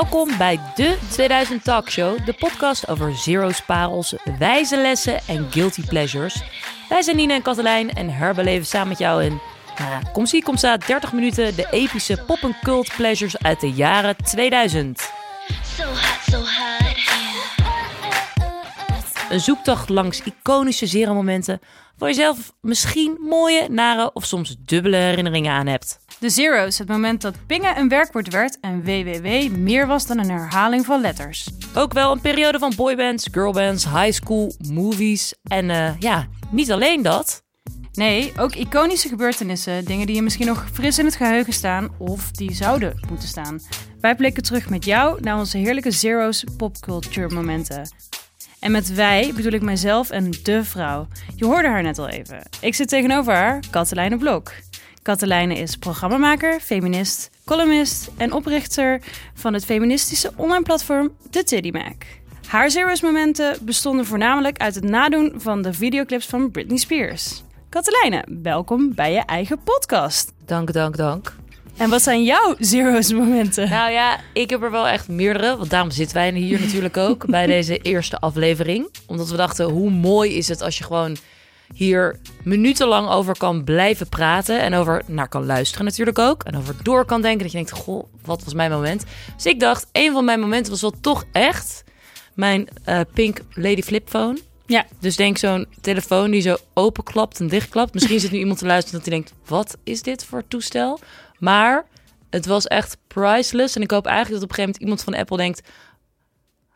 Welkom bij de 2000 Talkshow, de podcast over zero's, parels, wijze lessen en guilty pleasures. Wij zijn Nina en Katelijn en herbeleven samen met jou in, nou, kom zie, kom staat 30 minuten de epische pop- en cult pleasures uit de jaren 2000. So hot, so hot. Een zoektocht langs iconische zero-momenten waar je zelf misschien mooie, nare of soms dubbele herinneringen aan hebt. De Zero's, het moment dat pingen een werkwoord werd en www meer was dan een herhaling van letters. Ook wel een periode van boybands, girlbands, high school, movies en eh, ja, niet alleen dat. Nee, ook iconische gebeurtenissen, dingen die je misschien nog fris in het geheugen staan of die zouden moeten staan. Wij blikken terug met jou naar onze heerlijke Zero's popculture momenten. En met wij bedoel ik mijzelf en de vrouw. Je hoorde haar net al even. Ik zit tegenover haar, Katelijne Blok. Katelijne is programmamaker, feminist, columnist en oprichter van het feministische online platform The Tiddy Mac. Haar Zero's momenten bestonden voornamelijk uit het nadoen van de videoclips van Britney Spears. Katelijne, welkom bij je eigen podcast. Dank, dank, dank. En wat zijn jouw Zero's momenten? Nou ja, ik heb er wel echt meerdere. Want daarom zitten wij hier natuurlijk ook bij deze eerste aflevering. Omdat we dachten, hoe mooi is het als je gewoon hier minutenlang over kan blijven praten. En over naar kan luisteren natuurlijk ook. En over door kan denken. Dat je denkt, goh, wat was mijn moment? Dus ik dacht, een van mijn momenten was wel toch echt mijn eh, Pink Lady Flipphone. Ja, Dus denk zo'n telefoon die zo openklapt en dichtklapt. Misschien zit nu iemand te luisteren dat hij denkt: wat is dit voor toestel? Maar het was echt priceless. En ik hoop eigenlijk dat op een gegeven moment iemand van Apple denkt: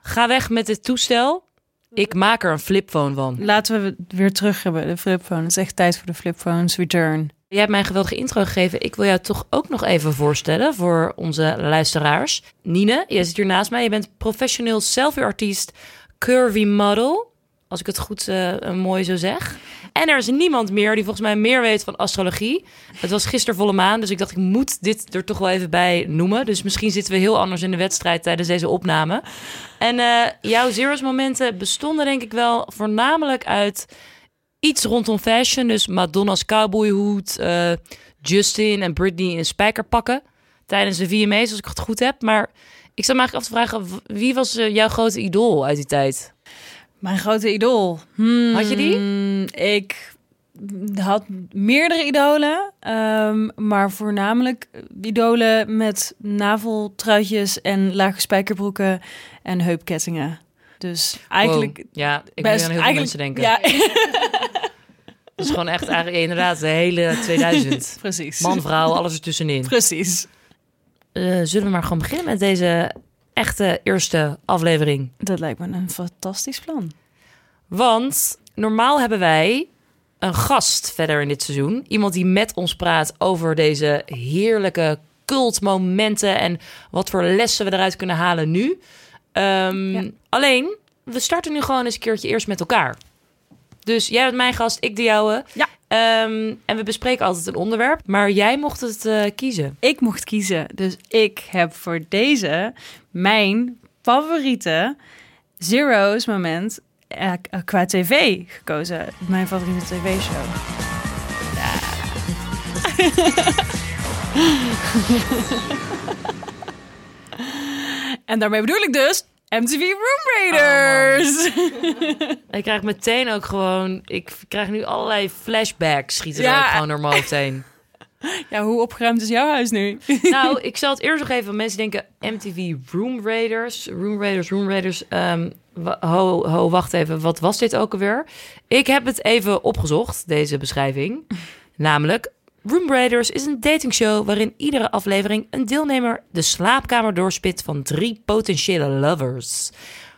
ga weg met dit toestel. Ik maak er een flipphone van. laten we het weer terug hebben, de flipphone. Het is echt tijd voor de flipphones return. Jij hebt mij een geweldige intro gegeven. Ik wil jou toch ook nog even voorstellen voor onze luisteraars. Nine, jij zit hier naast mij. Je bent professioneel selfie-artiest, curvy model. Als ik het goed eh, mooi zo zeg. En er is niemand meer die volgens mij meer weet van astrologie. Het was gisteren volle maan, dus ik dacht ik moet dit er toch wel even bij noemen. Dus misschien zitten we heel anders in de wedstrijd tijdens deze opname. En eh, jouw zero's momenten bestonden denk ik wel voornamelijk uit iets rondom fashion. Dus Madonna's cowboyhoed, eh, Justin en Britney in spijkerpakken tijdens de VMA's, als ik het goed heb. Maar ik sta me eigenlijk af te vragen, wie was eh, jouw grote idool uit die tijd? Mijn grote idool. Hmm, Had je die? Ik had meerdere idolen, ehm, maar voornamelijk idolen met naveltruitjes en lage spijkerbroeken en heupkettingen. Dus eigenlijk Wow. Ja, ik best aan heel veel mensen denken. Ja, Dat is gewoon echt eigenlijk inderdaad de hele 2000. precies. Man, vrouw, alles ertussenin. Precies. Eh, zullen we maar gewoon beginnen met deze echte eerste aflevering? Dat lijkt me een fantastisch plan. Want normaal hebben wij een gast verder in dit seizoen. Iemand die met ons praat over deze heerlijke cultmomenten en wat voor lessen we eruit kunnen halen nu. Ehm, Ja. Alleen, we starten nu gewoon eens een keertje eerst met elkaar. Dus jij bent mijn gast, ik de jouwe. Ja. Ehm, en we bespreken altijd een onderwerp, maar jij mocht het eh, kiezen. Ik mocht kiezen, dus ik heb voor deze mijn favoriete Zero's moment eh, qua tv gekozen. Mijn favoriete tv-show. en daarmee bedoel ik dus MTV Room Raiders. Ik krijg meteen ook gewoon, ik krijg nu allerlei flashbacks schieten er Ja. ook gewoon door mijn hoofd heen. ja, hoe opgeruimd is jouw huis nu? Nou, ik zal het eerst nog even. Mensen denken MTV Room Raiders. Room Raiders, Room Raiders. Ehm, ho, ho, wacht even. Wat was dit ook alweer? Ik heb het even opgezocht, deze beschrijving. Namelijk, Room Raiders is een datingshow waarin iedere aflevering een deelnemer de slaapkamer doorspit van drie potentiële lovers.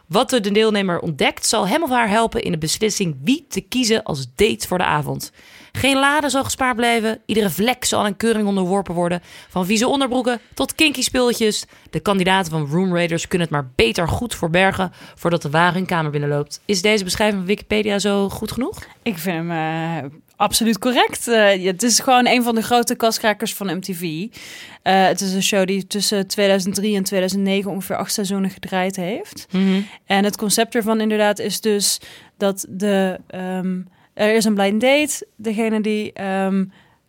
Wat de deelnemer ontdekt, zal hem of haar helpen in de beslissing wie te kiezen als date voor de avond. Geen lade zal gespaard blijven. Iedere vlek zal een keuring onderworpen worden. Van vieze onderbroeken tot kinky spulletjes. De kandidaten van Room Raiders kunnen het maar beter goed verbergen voordat de wagen hun kamer binnenloopt. Is deze beschrijving van Wikipedia zo goed genoeg? Ik vind hem eh, absoluut correct. Eh, het is gewoon een van de grote kaskrakers van MTV. Eh, het is een show die tussen 2003 en 2009 ongeveer acht seizoenen gedraaid heeft. En het concept ervan inderdaad is dus dat de, ehm, er is een blind date. Degene die ehm,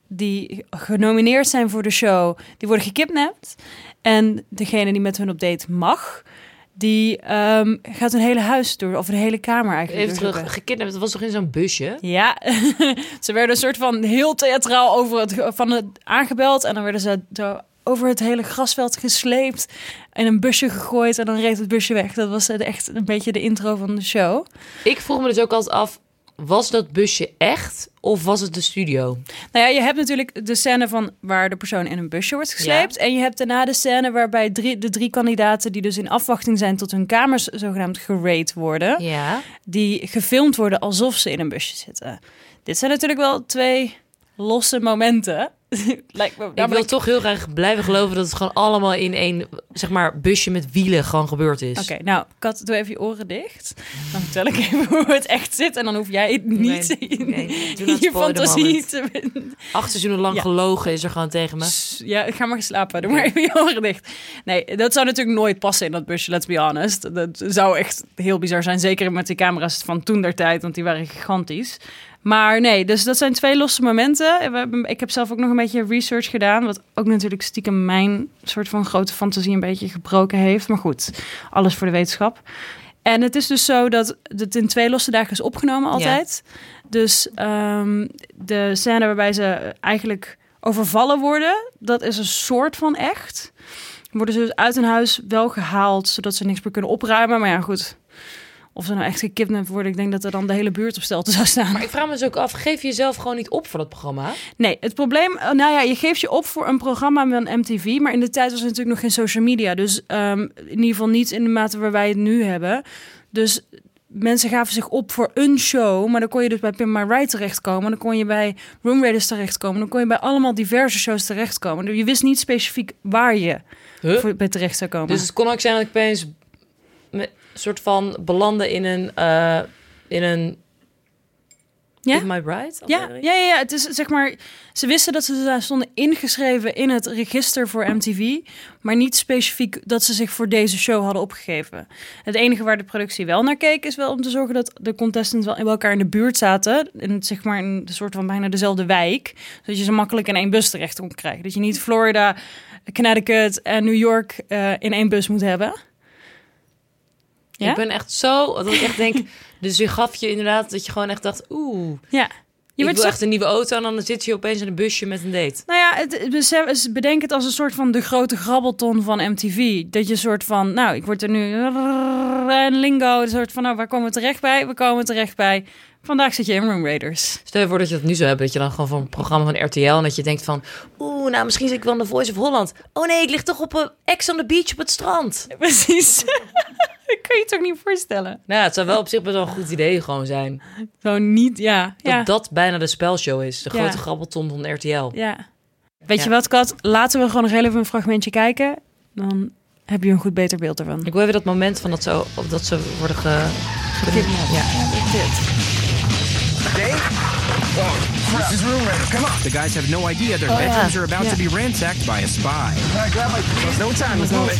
die genomineerd zijn voor de show, die worden gekidnapt. En degene die met hun op date mag, die ehm, gaat een hele huis door, of een hele kamer eigenlijk Even terug, gekidnapt, dat was toch in zo'n busje? Ja, ze werden een soort van heel theatraal over het, van het aangebeld. En dan werden ze zo over het hele grasveld gesleept. In een busje gegooid en dan reed het busje weg. Dat was echt een beetje de intro van de show. Ik vroeg me dus ook altijd af, was dat busje echt of was het de studio? Nou ja, je hebt natuurlijk de scène van waar de persoon in een busje wordt gesleept. En je hebt daarna de scène waarbij drie, de drie kandidaten die dus in afwachting zijn tot hun kamers zogenaamd gerate worden. Ja. Die gefilmd worden alsof ze in een busje zitten. Dit zijn natuurlijk wel twee losse momenten. Lijkt me, Ik ben wil toch heel graag blijven geloven dat het gewoon allemaal in één, zeg maar, busje met wielen gewoon gebeurd is. Oké, nou, Kat, doe even je oren dicht. Dan vertel ik even hoe het echt zit. En dan hoef jij het niet Nee, nee, in je fantasie te... Acht seizoenen lang Ja. gelogen is er gewoon tegen me. Ja, ga maar slapen. Doe maar even je oren dicht. Nee, dat zou natuurlijk nooit passen in dat busje, let's be honest. Dat zou echt heel bizar zijn. Zeker met die camera's van toen der tijd, want die waren gigantisch. Maar nee, dus dat zijn twee losse momenten. We hebben- Ik heb zelf ook nog een beetje research gedaan. Wat ook natuurlijk stiekem mijn soort van grote fantasie een beetje gebroken heeft. Maar goed, alles voor de wetenschap. En het is dus zo dat het in twee losse dagen is opgenomen altijd. Dus ehm, de scène waarbij ze eigenlijk overvallen worden, dat is een soort van echt. Worden ze dus uit hun huis wel gehaald, zodat ze niks meer kunnen opruimen. Maar ja, goed. Of ze nou echt gekidnapt worden, ik denk dat er dan de hele buurt op stelte zou staan. Maar ik vraag me dus ook af, geef je jezelf gewoon niet op voor dat programma? Nee, het probleem, eh, nou ja, je geeft je op voor een programma van MTV, maar in de tijd was er natuurlijk nog geen social media. Dus ehm, in ieder geval niet in de mate waar wij het nu hebben. Dus mensen gaven zich op voor een show, maar dan kon je dus bij Pin My Ride terechtkomen. Dan kon je bij Room Raiders terechtkomen. Dan kon je bij allemaal diverse shows terechtkomen. Dus je wist niet specifiek waar je Huh? voor, bij terecht zou komen. Dus het kon ook zijn dat ik opeens me- soort van belanden in een, eh, in een Ja? My Bride? Ja, ja, ja, ja, het is zeg maar. Ze wisten dat ze daar stonden ingeschreven in het register voor MTV, maar niet specifiek dat ze zich voor deze show hadden opgegeven. Het enige waar de productie wel naar keek is wel om te zorgen dat de contestants wel bij elkaar in de buurt zaten, in zeg maar in een soort van bijna dezelfde wijk, zodat je ze makkelijk in één bus terecht kon krijgen. Dat je niet Florida, Connecticut en New York eh, in één bus moet hebben. Ja? Ik ben echt zo, dat ik echt denk, dus je gaf je inderdaad dat je gewoon echt dacht, oeh, Ja. Je wordt echt een nieuwe auto en dan zit je opeens in een busje met een date. Nou ja, het, besef- het- bedenk het als een soort van de grote grabbelton van MTV. Dat je een soort van, nou, ik word er nu en lingo, een soort van, nou, waar komen we terecht bij? We komen terecht bij. Vandaag zit je in Room Raiders. Stel je voor dat je dat nu zou hebben, dat je dan gewoon voor een programma van RTL en dat je denkt van, oeh, nou misschien zit ik wel in de Voice of Holland. Oh nee, ik lig toch op een ex on the beach op het strand. Precies. dat kan je toch niet voorstellen? Nou, het zou wel op zich best wel een goed idee gewoon zijn. Zo niet, ja. Dat Ja. dat bijna de spelshow is. De Ja. grote grabbelton van RTL. ja. Weet je wat, Kat? Laten we gewoon nog heel even een fragmentje kijken. Dan heb je een goed beter beeld ervan. Ik wil even dat moment van dat ze, dat ze worden ge... Ja. Dit. This is room raider. Come on. The guys have no idea their Oh, yeah. bedrooms are about Yeah. to be ransacked by a spy. All right, grab my keys. No time. Let's move it.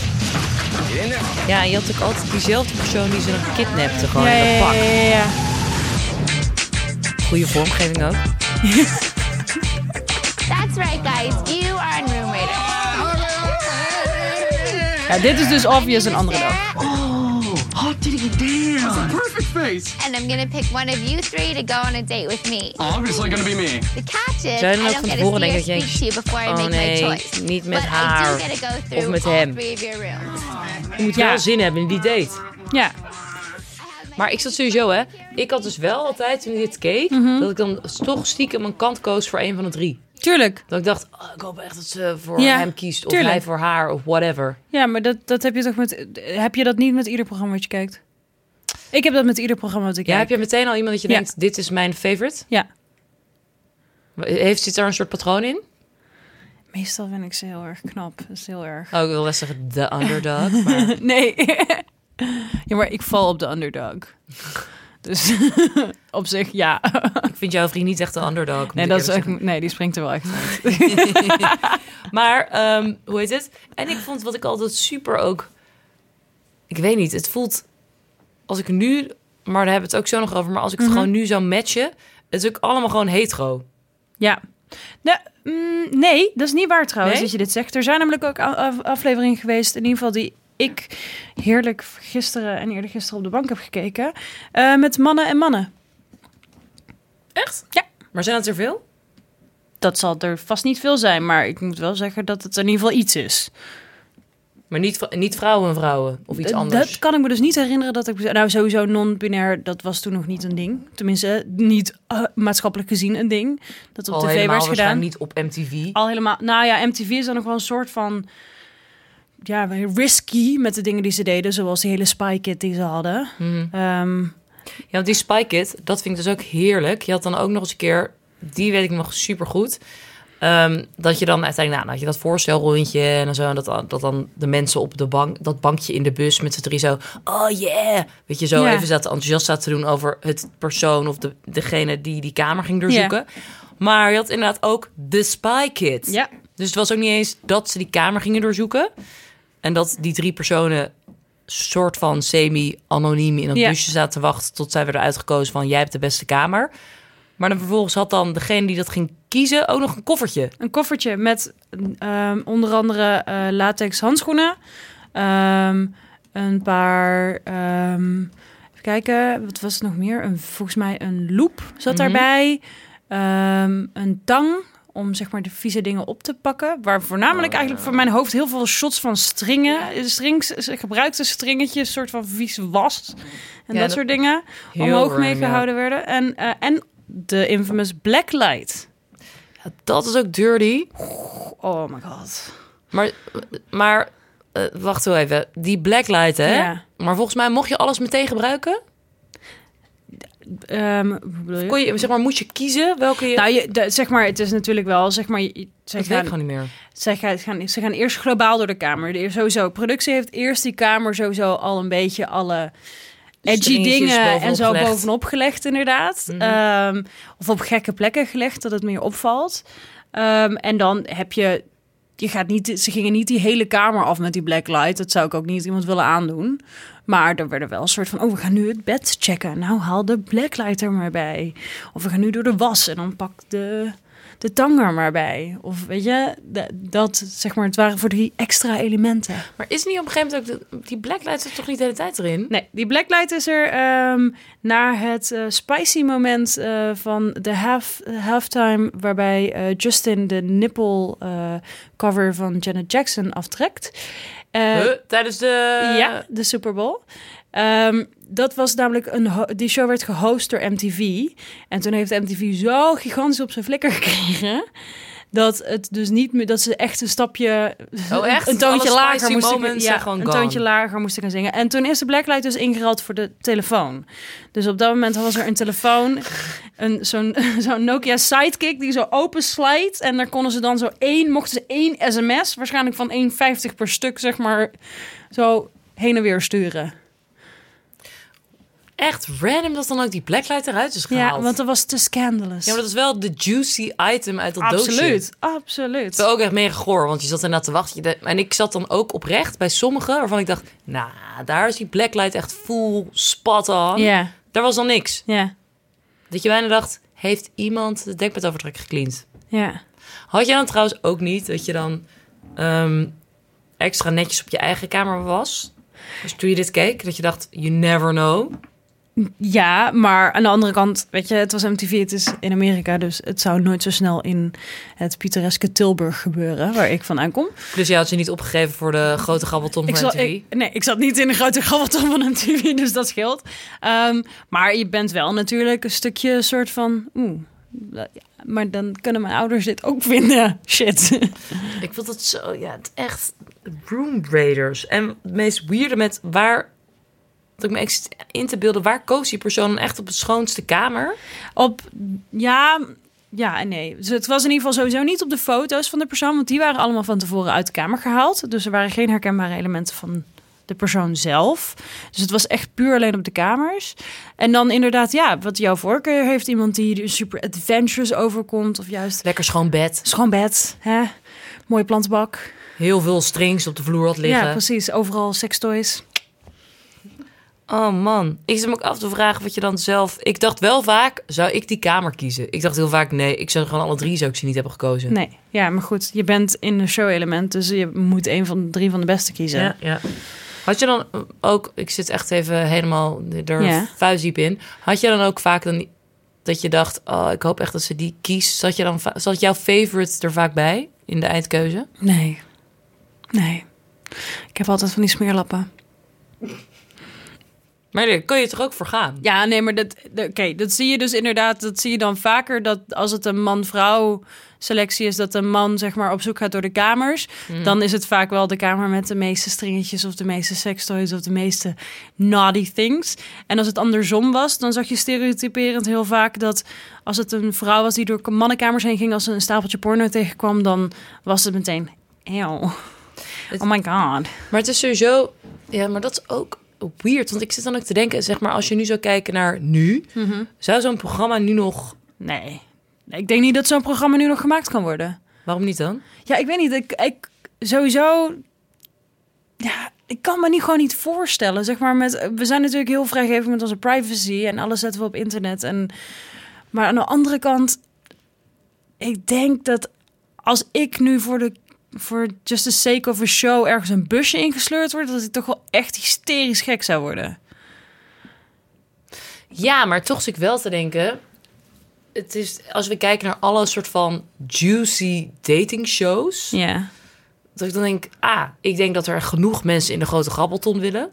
Get in there. ja, je had natuurlijk altijd diezelfde persoon die ze dan kidnapte. Gewoon Ja, in ja, dat pak. ja, ja, ja. Goede vormgeving ook. That's right, guys. You are in Room Raider. Ja, dit is dus obvious een andere dag. Oh. Hot diggity damn. That's a perfect face. And I'm gonna pick one of you three to go on a date with me. Obviously gonna be me. The catch is, I don't get to see or speak to you before I oh make nee, my choice. niet met but I haar do get to go through met all hem. three of your rooms. Je moet Ja. wel zin hebben in die date. Ja. Maar ik zat sowieso, hè. Ik had dus wel altijd, toen ik dit keek, Mhm. dat ik dan toch stiekem een kant koos voor een van de drie. Tuurlijk. Dat ik dacht, oh, ik hoop echt dat ze voor Ja, hem kiest. Of tuurlijk. hij voor haar, of whatever. Ja, maar dat, dat heb je toch met. Heb je dat niet met ieder programma wat je kijkt? Ik heb dat met ieder programma wat ik Ja, kijk. heb je meteen al iemand dat je Ja. denkt, dit is mijn favorite? Ja. Heeft, zit daar een soort patroon in? Meestal vind ik ze heel erg knap. Dat is heel erg. Oh, ik wil wel zeggen, de underdog. Maar Nee. ja, maar ik val op de underdog. Dus op zich, ja. ik vind jouw vriend niet echt de underdog. Nee, dat is echt, nee, die springt er wel echt uit. Maar, ehm, hoe heet het? En ik vond wat ik altijd super ook... Ik weet niet, het voelt... Als ik nu... Maar daar hebben we het ook zo nog over. Maar als ik het Mhm. gewoon nu zou matchen... Het is ook allemaal gewoon hetero. Ja, Nee, mm, nee, dat is niet waar trouwens Nee? dat je dit zegt. Er zijn namelijk ook afleveringen geweest, in ieder geval die ik heerlijk gisteren en eerder gisteren op de bank heb gekeken. eh, met mannen en mannen. Echt? Ja. Maar zijn het er veel? Dat zal er vast niet veel zijn, maar ik moet wel zeggen dat het in ieder geval iets is. Maar niet, niet vrouwen en vrouwen of iets D- anders. Dat kan ik me dus niet herinneren dat ik... Nou, sowieso non-binair, dat was toen nog niet een ding. Tenminste, niet eh, maatschappelijk gezien een ding. Dat op Al tv werd gedaan. niet op MTV. Al helemaal... Nou ja, MTV is dan nog wel een soort van... Ja, risky met de dingen die ze deden. Zoals die hele Spy Kit die ze hadden. Mhm. Ehm, Ja, want die Spy Kit, dat vind ik dus ook heerlijk. Je had dan ook nog eens een keer, die weet ik nog super goed. dat je dan uiteindelijk, nou, had je dat voorstelrondje en zo. En dat, dat dan de mensen op de bank, dat bankje in de bus met z'n drie zo. Oh yeah! Weet je, zo even zaten enthousiast zaten te doen over het persoon of de, degene die die kamer ging doorzoeken. Maar je had inderdaad ook de Spy Kit. ja. Dus het was ook niet eens dat ze die kamer gingen doorzoeken. En dat die drie personen soort van semi-anoniem in dat Ja. busje zaten te wachten tot zij werden uitgekozen van jij hebt de beste kamer. Maar dan vervolgens had dan degene die dat ging kiezen ook nog een koffertje. Een koffertje met ehm, onder andere eh, latex handschoenen. ehm, een paar... ehm, even kijken, wat was het nog meer? Een, volgens mij een loop zat Mhm. daarbij. Een tang om zeg maar de vieze dingen op te pakken. Waar voornamelijk eigenlijk voor mijn hoofd heel veel shots van stringen, strings, gebruikte stringetjes, soort van vies was en Ja, dat, dat- soort dingen omhoog random, mee gehouden werden. En, eh, en de infamous blacklight. Ja, dat is ook dirty. Oh my god. Maar, maar eh, wacht even. Die blacklight, hè? Ja. Maar volgens mij mocht je alles meteen gebruiken. Ehm, hoe bedoel je? Kon je, zeg maar, moest je kiezen welke je... Nou, je, de- zeg maar, het is natuurlijk wel, zeg maar, je- weet ik gaan, gewoon niet meer. zij gaan, gaan, ze gaan eerst globaal door de kamer. De, sowieso, productie heeft eerst die kamer sowieso al een beetje alle edgy dingen en zo gelegd. bovenop gelegd, inderdaad. Mhm. Ehm, of op gekke plekken gelegd, dat het meer opvalt. Ehm, en dan heb je, je gaat niet, ze gingen niet die hele kamer af met die blacklight. Dat zou ik ook niet iemand willen aandoen. Maar er werden wel een soort van, oh, we gaan nu het bed checken. Nou, haal de blacklight er maar bij. Of we gaan nu door de was en dan pak de, de tang er maar bij. Of weet je, dat, zeg maar, het waren voor die extra elementen. Maar is niet op een gegeven moment ook... de- die blacklight zit toch niet de hele tijd erin? Nee, die blacklight is er ehm na het eh, spicy moment eh, van de half, halftime... waarbij eh, Justin de nipple cover van Janet Jackson aftrekt. Eh, Huh? Tijdens de... ja, de Super Bowl. Ehm, dat was namelijk een. Die show werd gehost door MTV. En toen heeft MTV zo gigantisch op zijn flikker gekregen. Dat het dus niet meer. Dat ze echt een stapje. Oh, echt? Een toontje Alle lager moesten. moments Ja, een gone. toontje lager moesten gaan zingen. En toen is de Blacklight dus ingeruild voor de telefoon. Dus op dat moment was er een telefoon. Een, zo'n, zo'n Nokia Sidekick die zo open slijt. En daar konden ze dan zo één. Mochten ze één sms. Waarschijnlijk van 1,50 per stuk, zeg maar. Zo heen en weer sturen. Echt random dat dan ook die blacklight eruit is gehaald. Ja, want dat was te scandalous. Ja, maar dat is wel de juicy item uit dat doosje. absoluut, absoluut. Het ook echt mega goor, want je zat ernaar te wachten. Je- En ik zat dan ook oprecht bij sommigen waarvan ik dacht... Nou, daar is die blacklight echt full spot on. Ja, Daar was dan niks. ja, Dat je bijna dacht, heeft iemand de dekbedovertrek gecleand? ja. Had jij dan trouwens ook niet dat je dan ehm, extra netjes op je eigen kamer was? Dus toen je dit keek, dat je dacht, you never know. Ja, maar aan de andere kant, weet je, het was MTV, het is in Amerika, dus het zou nooit zo snel in het pittoreske Tilburg gebeuren, waar ik vandaan kom. Dus je had je niet opgegeven voor de grote gabbelton Ik van MTV? ik, nee, ik zat niet in de grote grabbelton van MTV, dus dat scheelt. Ehm, maar je bent wel natuurlijk een stukje soort van, oeh, ja, maar dan kunnen mijn ouders dit ook vinden. Shit. Ik vond het zo, ja, het echt Room Raiders. En het meest weirde met waar, dat ik me echt in te beelden, waar koos die persoon dan echt op het schoonste kamer? Op, ja, ja en nee. Dus het was in ieder geval sowieso niet op de foto's van de persoon, want die waren allemaal van tevoren uit de kamer gehaald. Dus er waren geen herkenbare elementen van de persoon zelf. Dus het was echt puur alleen op de kamers. En dan inderdaad, ja, wat jouw voorkeur heeft, iemand die er super adventurous overkomt, of juist Lekker schoon bed, schoon bed, hè? mooie plantenbak. heel veel strings op de vloer had liggen. Ja, precies. Overal sextoys. Oh man, ik zit me ook af te vragen wat je dan zelf... Ik dacht wel vaak, zou ik die kamer kiezen? Ik dacht heel vaak, nee, ik zou gewoon alle drie zou ik ze niet hebben gekozen. Nee, ja, maar goed, je bent in een show-element, dus je moet een van de drie van de beste kiezen. Ja, ja. Had je dan ook, ik zit echt even helemaal er Ja. vuistdiep in. Had je dan ook vaak dan dat je dacht, oh, ik hoop echt dat ze die kiest. Zat, je dan, zat jouw favorite er vaak bij in de eindkeuze? Nee, nee. Ik heb altijd van die smeerlappen. Maar daar kun je toch ook voor gaan? Ja, nee, maar dat, de- oké, dat zie je dus inderdaad. Dat zie je dan vaker dat als het een man-vrouw selectie is, dat een man zeg maar op zoek gaat door de kamers, dan is het vaak wel de kamer met de meeste stringetjes of de meeste sextoys of de meeste naughty things. En als het andersom was, dan zag je stereotyperend heel vaak dat als het een vrouw was die door mannenkamers heen ging, als ze een stapeltje porno tegenkwam, dan was het meteen, eeuw. Het- Oh my god. Maar het is sowieso, ja, maar dat is ook weird. Want ik zit dan ook te denken, zeg maar, als je nu zou kijken naar nu, zou zo'n programma nu nog, Nee. Nee, Ik denk niet dat zo'n programma nu nog gemaakt kan worden. waarom niet dan? Ja, ik weet niet. Ik, ik sowieso. Ja, ik kan me niet gewoon niet voorstellen. Zeg maar, met, we zijn natuurlijk heel vrijgevig met onze privacy en alles zetten we op internet. En, maar aan de andere kant, ik denk dat als ik nu voor de voor just the sake of a show ergens een busje ingesleurd word, dat ik toch wel echt hysterisch gek zou worden. Ja, maar toch zit ik wel te denken. Het is, als we kijken naar alle soort van juicy dating shows. Ja. Dat ik dan denk, ah, ik denk dat er genoeg mensen in de grote grabbelton willen.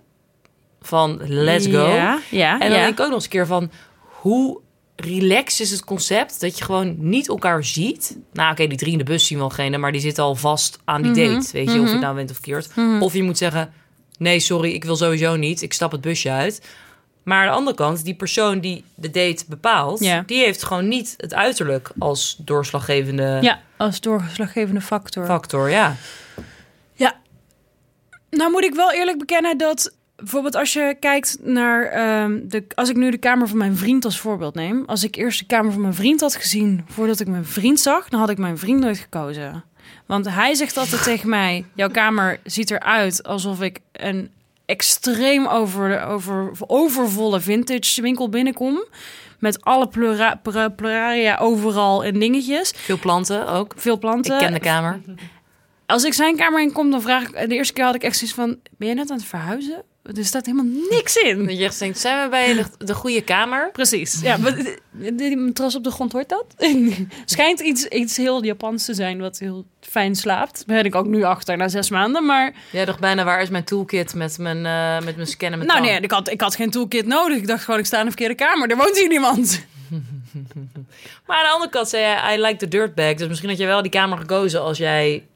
Van let's go. Ja, ja, en dan ja. denk ik ook nog eens een keer van, hoe relaxed is het concept dat je gewoon niet elkaar ziet. Nou, oké, die drie in de bus zien wel geen, maar die zitten al vast aan die Mhm, date. Weet je, of je het nou bent of verkeerd. Of je moet zeggen, nee, sorry, ik wil sowieso niet. Ik stap het busje uit. Maar aan de andere kant, die persoon die de date bepaalt, Ja. die heeft gewoon niet het uiterlijk als doorslaggevende ja, als doorslaggevende factor. factor. Ja. Ja. Nou moet ik wel eerlijk bekennen dat bijvoorbeeld als je kijkt naar ehm, de, als ik nu de kamer van mijn vriend als voorbeeld neem, als ik eerst de kamer van mijn vriend had gezien voordat ik mijn vriend zag, dan had ik mijn vriend nooit gekozen. Want hij zegt altijd tegen mij: jouw kamer ziet eruit alsof ik een extreem over, over, overvolle vintage winkel binnenkom. Met alle plura, plura- pluraria overal en dingetjes. Veel planten ook. Veel planten. Ik ken de kamer. Als ik zijn kamer in kom, dan vraag ik... De eerste keer had ik echt zoiets van... Ben je net aan het verhuizen? Er staat helemaal niks in. Je denkt, zijn we bij de, de goede kamer? Precies. Ja, maar die- matras op de grond, hoort dat? Schijnt iets, iets heel Japans te zijn, wat heel fijn slaapt. Ben ik ook nu achter, na zes maanden. Maar Jij dacht bijna, waar is mijn toolkit met mijn, eh, met mijn scannen met nou nee, ik had, ik had geen toolkit nodig. Ik dacht gewoon, ik sta in de verkeerde kamer. Er woont hier niemand. Maar aan de andere kant zei jij, I like the dirtbag. Dus misschien had je wel die kamer gekozen als jij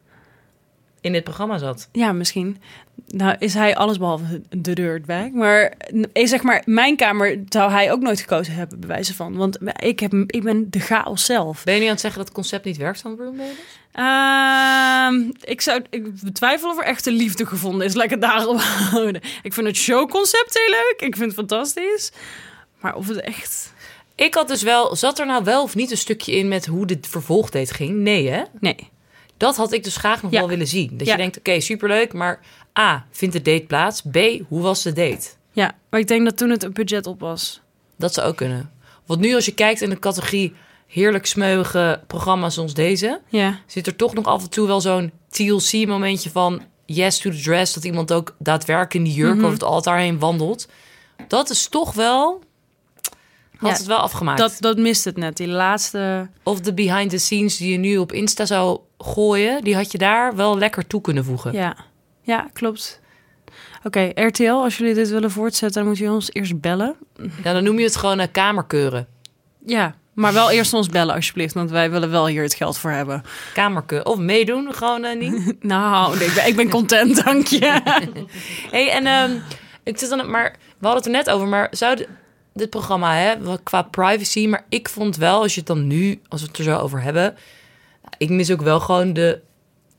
in dit programma zat. Ja, misschien. Nou, is hij allesbehalve de dirtbag. Maar zeg maar, mijn kamer zou hij ook nooit gekozen hebben, bewijzen van. Want ik, heb, ik ben de chaos zelf. Ben je nu aan het zeggen dat het concept niet werkt van Room Raiders? Ehm, ik zou ik betwijfel of er echte liefde gevonden is. Het daarop houden. Ik vind het showconcept heel leuk. Ik vind het fantastisch. Maar of het echt... Ik had dus wel, zat er nou wel of niet een stukje in met hoe de vervolgdate ging? Nee hè? Nee. Dat had ik dus graag nog Ja. wel willen zien. Dat Ja. je denkt, oké, superleuk, maar A, vindt de date plaats? B, hoe was de date? Ja, maar ik denk dat toen het budget op was. Dat zou ook kunnen. Want nu als je kijkt in de categorie heerlijk smeuige programma's zoals deze... Ja. zit er toch nog af en toe wel zo'n TLC-momentje van yes to the dress. Dat iemand ook daadwerkelijk in die jurk Mhm. over het altaar heen wandelt. Dat is toch wel... Had Ja, het wel afgemaakt. Dat, dat mist het net. Die laatste... Of de behind the scenes die je nu op Insta zou gooien... die had je daar wel lekker toe kunnen voegen. Ja. Ja, klopt. Oké, RTL, als jullie dit willen voortzetten, dan moet je ons eerst bellen. Ja, dan noem je het gewoon een kamerkeuren. Ja, maar wel eerst ons bellen alsjeblieft, want wij willen wel hier het geld voor hebben. Kamerkeuren. Of meedoen, gewoon eh, niet. Nou, ik ben, ik ben content, dank je. hey, en ehm, ik zit dan... Maar we hadden het er net over, maar zou... dit programma, hè, qua privacy, maar ik vond wel, als je het dan nu, als we het er zo over hebben, ik mis ook wel gewoon de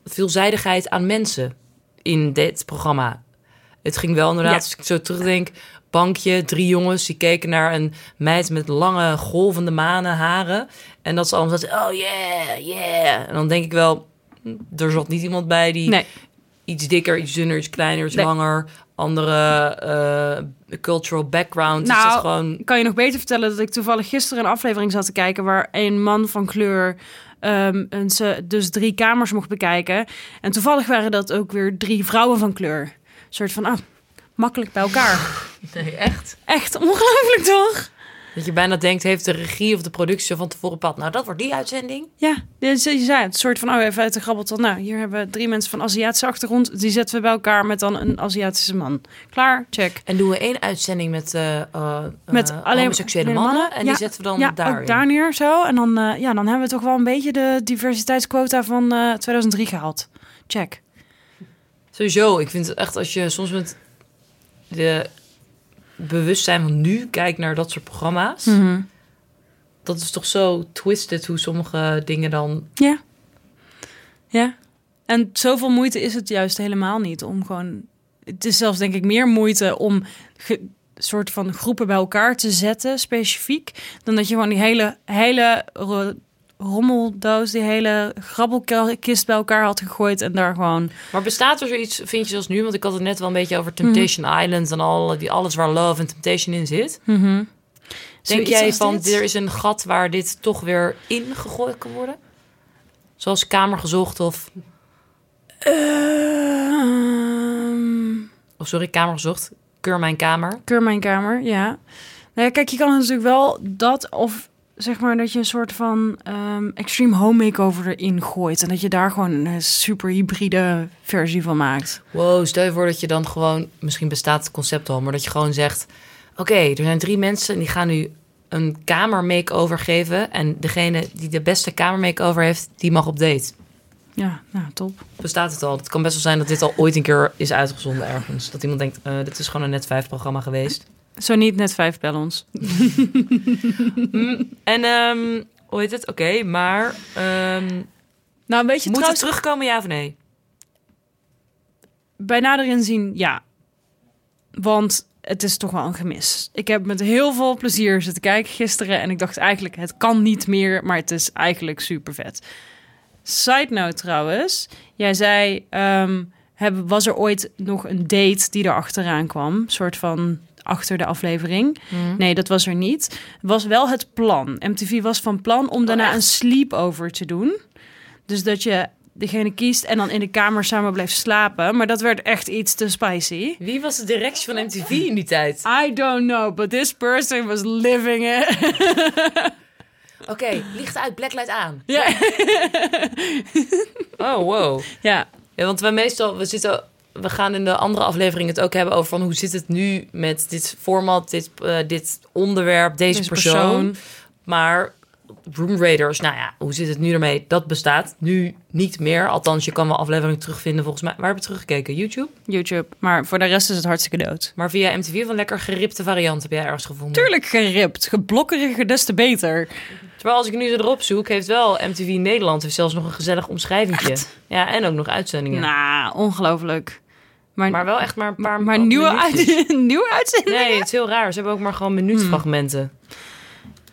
veelzijdigheid aan mensen in dit programma. Het ging wel inderdaad, Ja. als ik zo terugdenk, bankje, drie jongens die keken naar een meid met lange golvende manen haren en dat ze allemaal zaten, oh yeah, yeah. En dan denk ik wel, hm, er zat niet iemand bij die Nee, iets dikker, iets dunner, iets kleiner, iets Nee. langer. Andere eh, cultural background. Dus Nou, dat is gewoon... kan je nog beter vertellen dat ik toevallig gisteren een aflevering zat te kijken waar een man van kleur ehm, en ze dus drie kamers mocht bekijken. En toevallig waren dat ook weer drie vrouwen van kleur. Een soort van, ah, makkelijk bij elkaar. Nee, echt. Echt ongelooflijk toch? Dat je bijna denkt, heeft de regie of de productie van tevoren bepaald. Nou, dat wordt die uitzending. Ja, dus je zei het soort van, oh even uit de grabbelton. Nou, hier hebben we drie mensen van Aziatische achtergrond. Die zetten we bij elkaar met dan een Aziatische man. Klaar, check. En doen we één uitzending met, eh eh, Met eh, alleen homoseksuele alleen mannen. En Ja, die zetten we dan ja, ook daar neer zo. En dan, ja, dan hebben we toch wel een beetje de diversiteitsquota van eh 2003 gehaald. Check. Sowieso, ik vind het echt als je soms met de bewustzijn van nu kijkt naar dat soort programma's. Mhm. Dat is toch zo twisted hoe sommige dingen dan... Ja. Ja. En zoveel moeite is het juist helemaal niet om gewoon... Het is zelfs denk ik meer moeite om ge- soort van groepen bij elkaar te zetten, specifiek, dan dat je gewoon die hele, hele rommeldoos, die hele grabbelkist bij elkaar had gegooid en daar gewoon... Maar bestaat er zoiets, vind je zoals nu? Want ik had het net wel een beetje over Temptation Mhm. Island en al, die, alles waar love en temptation in zit. Denk Zoiets jij van, dit? er is een gat waar dit toch weer ingegooid kan worden? Zoals Kamergezocht of... Ehm, Of sorry, Kamergezocht. Keur mijn kamer. Keur mijn kamer, ja. Nou ja, kijk, je kan natuurlijk wel dat of zeg maar dat je een soort van ehm, extreme home makeover erin gooit en dat je daar gewoon een super hybride versie van maakt. Wow, stel je voor dat je dan gewoon... Misschien bestaat het concept al, maar dat je gewoon zegt... Oké, er zijn drie mensen en die gaan nu een kamer makeover geven. En degene die de beste kamer makeover heeft, die mag op date. Ja, nou top. Bestaat het al? Het kan best wel zijn dat dit al ooit een keer is uitgezonden ergens. Dat iemand denkt, eh, dit is gewoon een net 5 programma geweest. Zo niet net vijf bel ons. En ehm, hoe heet het? Oké, maar ehm, Nou, een beetje moet het trouwens terugkomen, ja of nee? bij nader inzien, ja. Want het is toch wel een gemis. Ik heb met heel veel plezier zitten kijken gisteren. En ik dacht eigenlijk, het kan niet meer. Maar het is eigenlijk super vet. Side note trouwens. Jij zei, ehm, was er ooit nog een date die er achteraan kwam? soort van achter de aflevering. Nee, dat was er niet. Was wel het plan. MTV was van plan om daarna een sleepover te doen. Dus dat je degene kiest en dan in de kamer samen blijft slapen. Maar dat werd echt iets te spicy. Wie was de directie van MTV in die tijd? I don't know, but this person was living it. Oké, licht uit, blacklight aan. ja. Oh, wow. ja. Ja, want we meestal, we zitten, we gaan in de andere aflevering het ook hebben over van hoe zit het nu met dit format, dit, eh, dit onderwerp, deze, Deze persoon. persoon. Maar Room Raiders, nou ja, hoe zit het nu ermee? Dat bestaat nu niet meer. Althans, je kan wel afleveringen terugvinden volgens mij. Waar heb je teruggekeken? YouTube? YouTube. Maar voor de rest is het hartstikke dood. Maar via MTV een lekker geripte variant heb jij ergens gevonden? Tuurlijk geript. Geblokkeriger, des te beter. Terwijl als ik nu erop zoek, heeft wel MTV Nederland heeft zelfs nog een gezellig omschrijvingje. Ja, en ook nog uitzendingen. Nou, ongelooflijk. Maar, Maar wel echt maar een paar maar nieuwe, uit, nieuwe uitzendingen? Nee, het is heel raar. Ze hebben ook maar gewoon minuutfragmenten. Een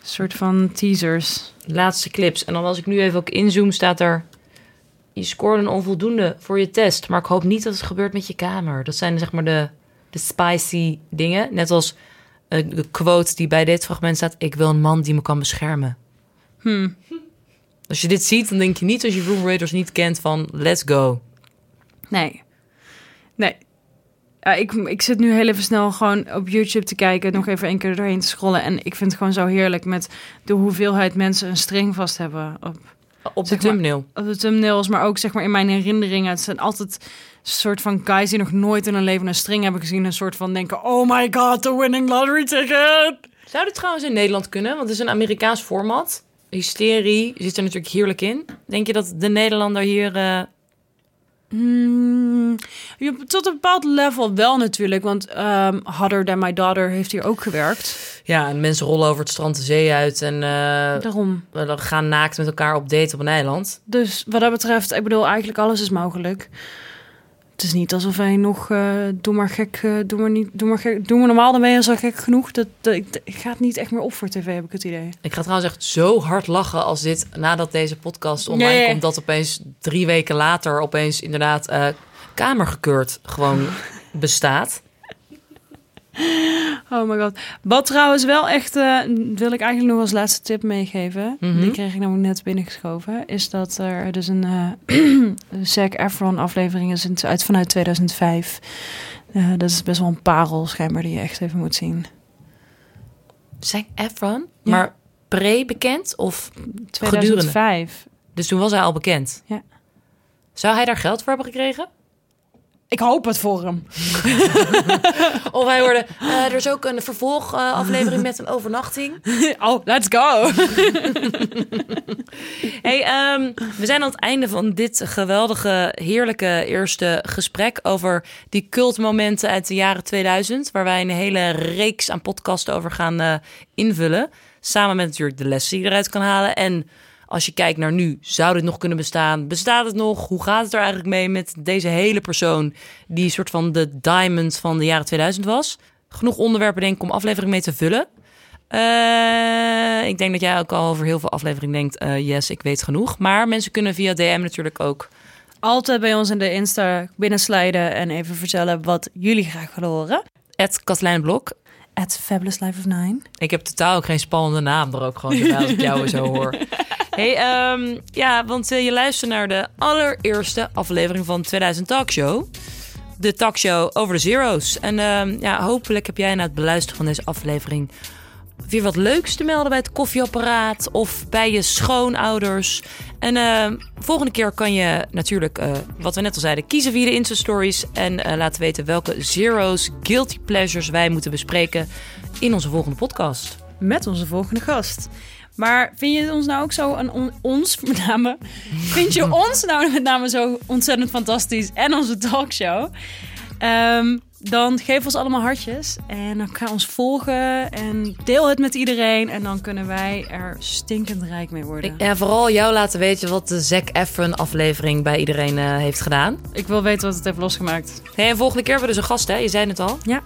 soort van teasers. Laatste clips. En dan als ik nu even ook inzoom, staat er... Je scoort een onvoldoende voor je test. Maar ik hoop niet dat het gebeurt met je kamer. Dat zijn zeg maar de, de spicy dingen. Net als de quote die bij dit fragment staat... Ik wil een man die me kan beschermen. Als je dit ziet, dan denk je niet als je Room Raiders niet kent van... Let's go. Nee. Nee. Ja, ik, ik zit nu heel even snel gewoon op YouTube te kijken, nog even een keer doorheen te scrollen. En ik vind het gewoon zo heerlijk met de hoeveelheid mensen een string vast hebben op, Op de Zeg maar- thumbnail. op de thumbnails, maar ook zeg maar in mijn herinneringen. Het zijn altijd een soort van guys die nog nooit in hun leven een string hebben gezien. Een soort van denken, oh my god, the winning lottery ticket. Zou dit trouwens in Nederland kunnen? Want het is een Amerikaans format. Hysterie zit er natuurlijk heerlijk in. Denk je dat de Nederlander hier... eh, Hmm, je- tot een bepaald level wel natuurlijk, want ehm Hotter Than My Daughter heeft hier ook gewerkt. Ja, en mensen rollen over het strand de zee uit en Daarom. we gaan naakt met elkaar op date op een eiland. Dus wat dat betreft, ik bedoel, eigenlijk alles is mogelijk. Het is niet alsof wij nog, eh, doe maar gek, eh, doe maar niet, doe maar gek, doe maar normaal, dan ben je al gek genoeg. Dat, dat, ik- ik gaat niet echt meer op voor tv, heb ik het idee. Ik ga trouwens echt zo hard lachen als dit, nadat deze podcast online komt, dat opeens drie weken later opeens inderdaad... eh, kamergekeurd gewoon bestaat. Oh my god. Wat trouwens wel echt, eh, wil ik eigenlijk nog als laatste tip meegeven. Mhm. Die kreeg ik namelijk net binnengeschoven. Is dat er dus een eh Zac Efron aflevering is in- uit vanuit 2005. Eh, dat is best wel een parel schijnbaar die je echt even moet zien. Zac Efron, Ja. maar pre-bekend of 2005. Dus toen was hij al bekend. Ja. Zou hij daar geld voor hebben gekregen? Ik hoop het voor hem. Of hij hoorde, eh, er is ook een vervolgaflevering met een overnachting. Oh, let's go. Hey, ehm, we zijn aan het einde van dit geweldige, heerlijke eerste gesprek over die cultmomenten uit de jaren 2000, waar wij een hele reeks aan podcasten over gaan eh, invullen. Samen met natuurlijk de lessen die je eruit kan halen. En als je kijkt naar nu, zou dit nog kunnen bestaan? Bestaat het nog? Hoe gaat het er eigenlijk mee met deze hele persoon die een soort van de diamond van de jaren 2000 was? Genoeg onderwerpen denk ik om aflevering mee te vullen. Eh, ik denk dat jij ook al over heel veel afleveringen denkt, eh, yes, ik weet genoeg. Maar mensen kunnen via DM natuurlijk ook. Altijd bij ons in de Insta binnenslijden en even vertellen wat jullie graag willen horen. Ed Katelijn Blok. At Fabulous Life of Nine. Ik heb totaal ook geen spannende naam er ook gewoon bij als ik jou zo hoor. Hey, ehm, ja, want eh, je luistert naar de allereerste aflevering van 2000 Talkshow. De talkshow over de zero's. En ehm, ja, hopelijk heb jij na het beluisteren van deze aflevering weer wat leuks te melden bij het koffieapparaat of bij je schoonouders. En ehm, volgende keer kan je natuurlijk, eh, wat we net al zeiden, kiezen via de Insta-stories. En eh, laten weten welke zero's, guilty pleasures wij moeten bespreken in onze volgende podcast. Met onze volgende gast. Maar vind je ons nou ook zo, een on- ons met name, vind je ons nou met name zo ontzettend fantastisch en onze talkshow? Ehm, dan geef ons allemaal hartjes en dan ga ons volgen en deel het met iedereen. En dan kunnen wij er stinkend rijk mee worden. Ik, ja, vooral jou laten weten wat de Zac Efron aflevering bij iedereen eh, heeft gedaan. Ik wil weten wat het heeft losgemaakt. Hey, en volgende keer hebben we dus een gast, hè? Je zei het al. Ja,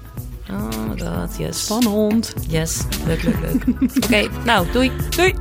Oh my god, yes. spannend. Yes, leuk, leuk, leuk. Oké, nou, doei. Doei!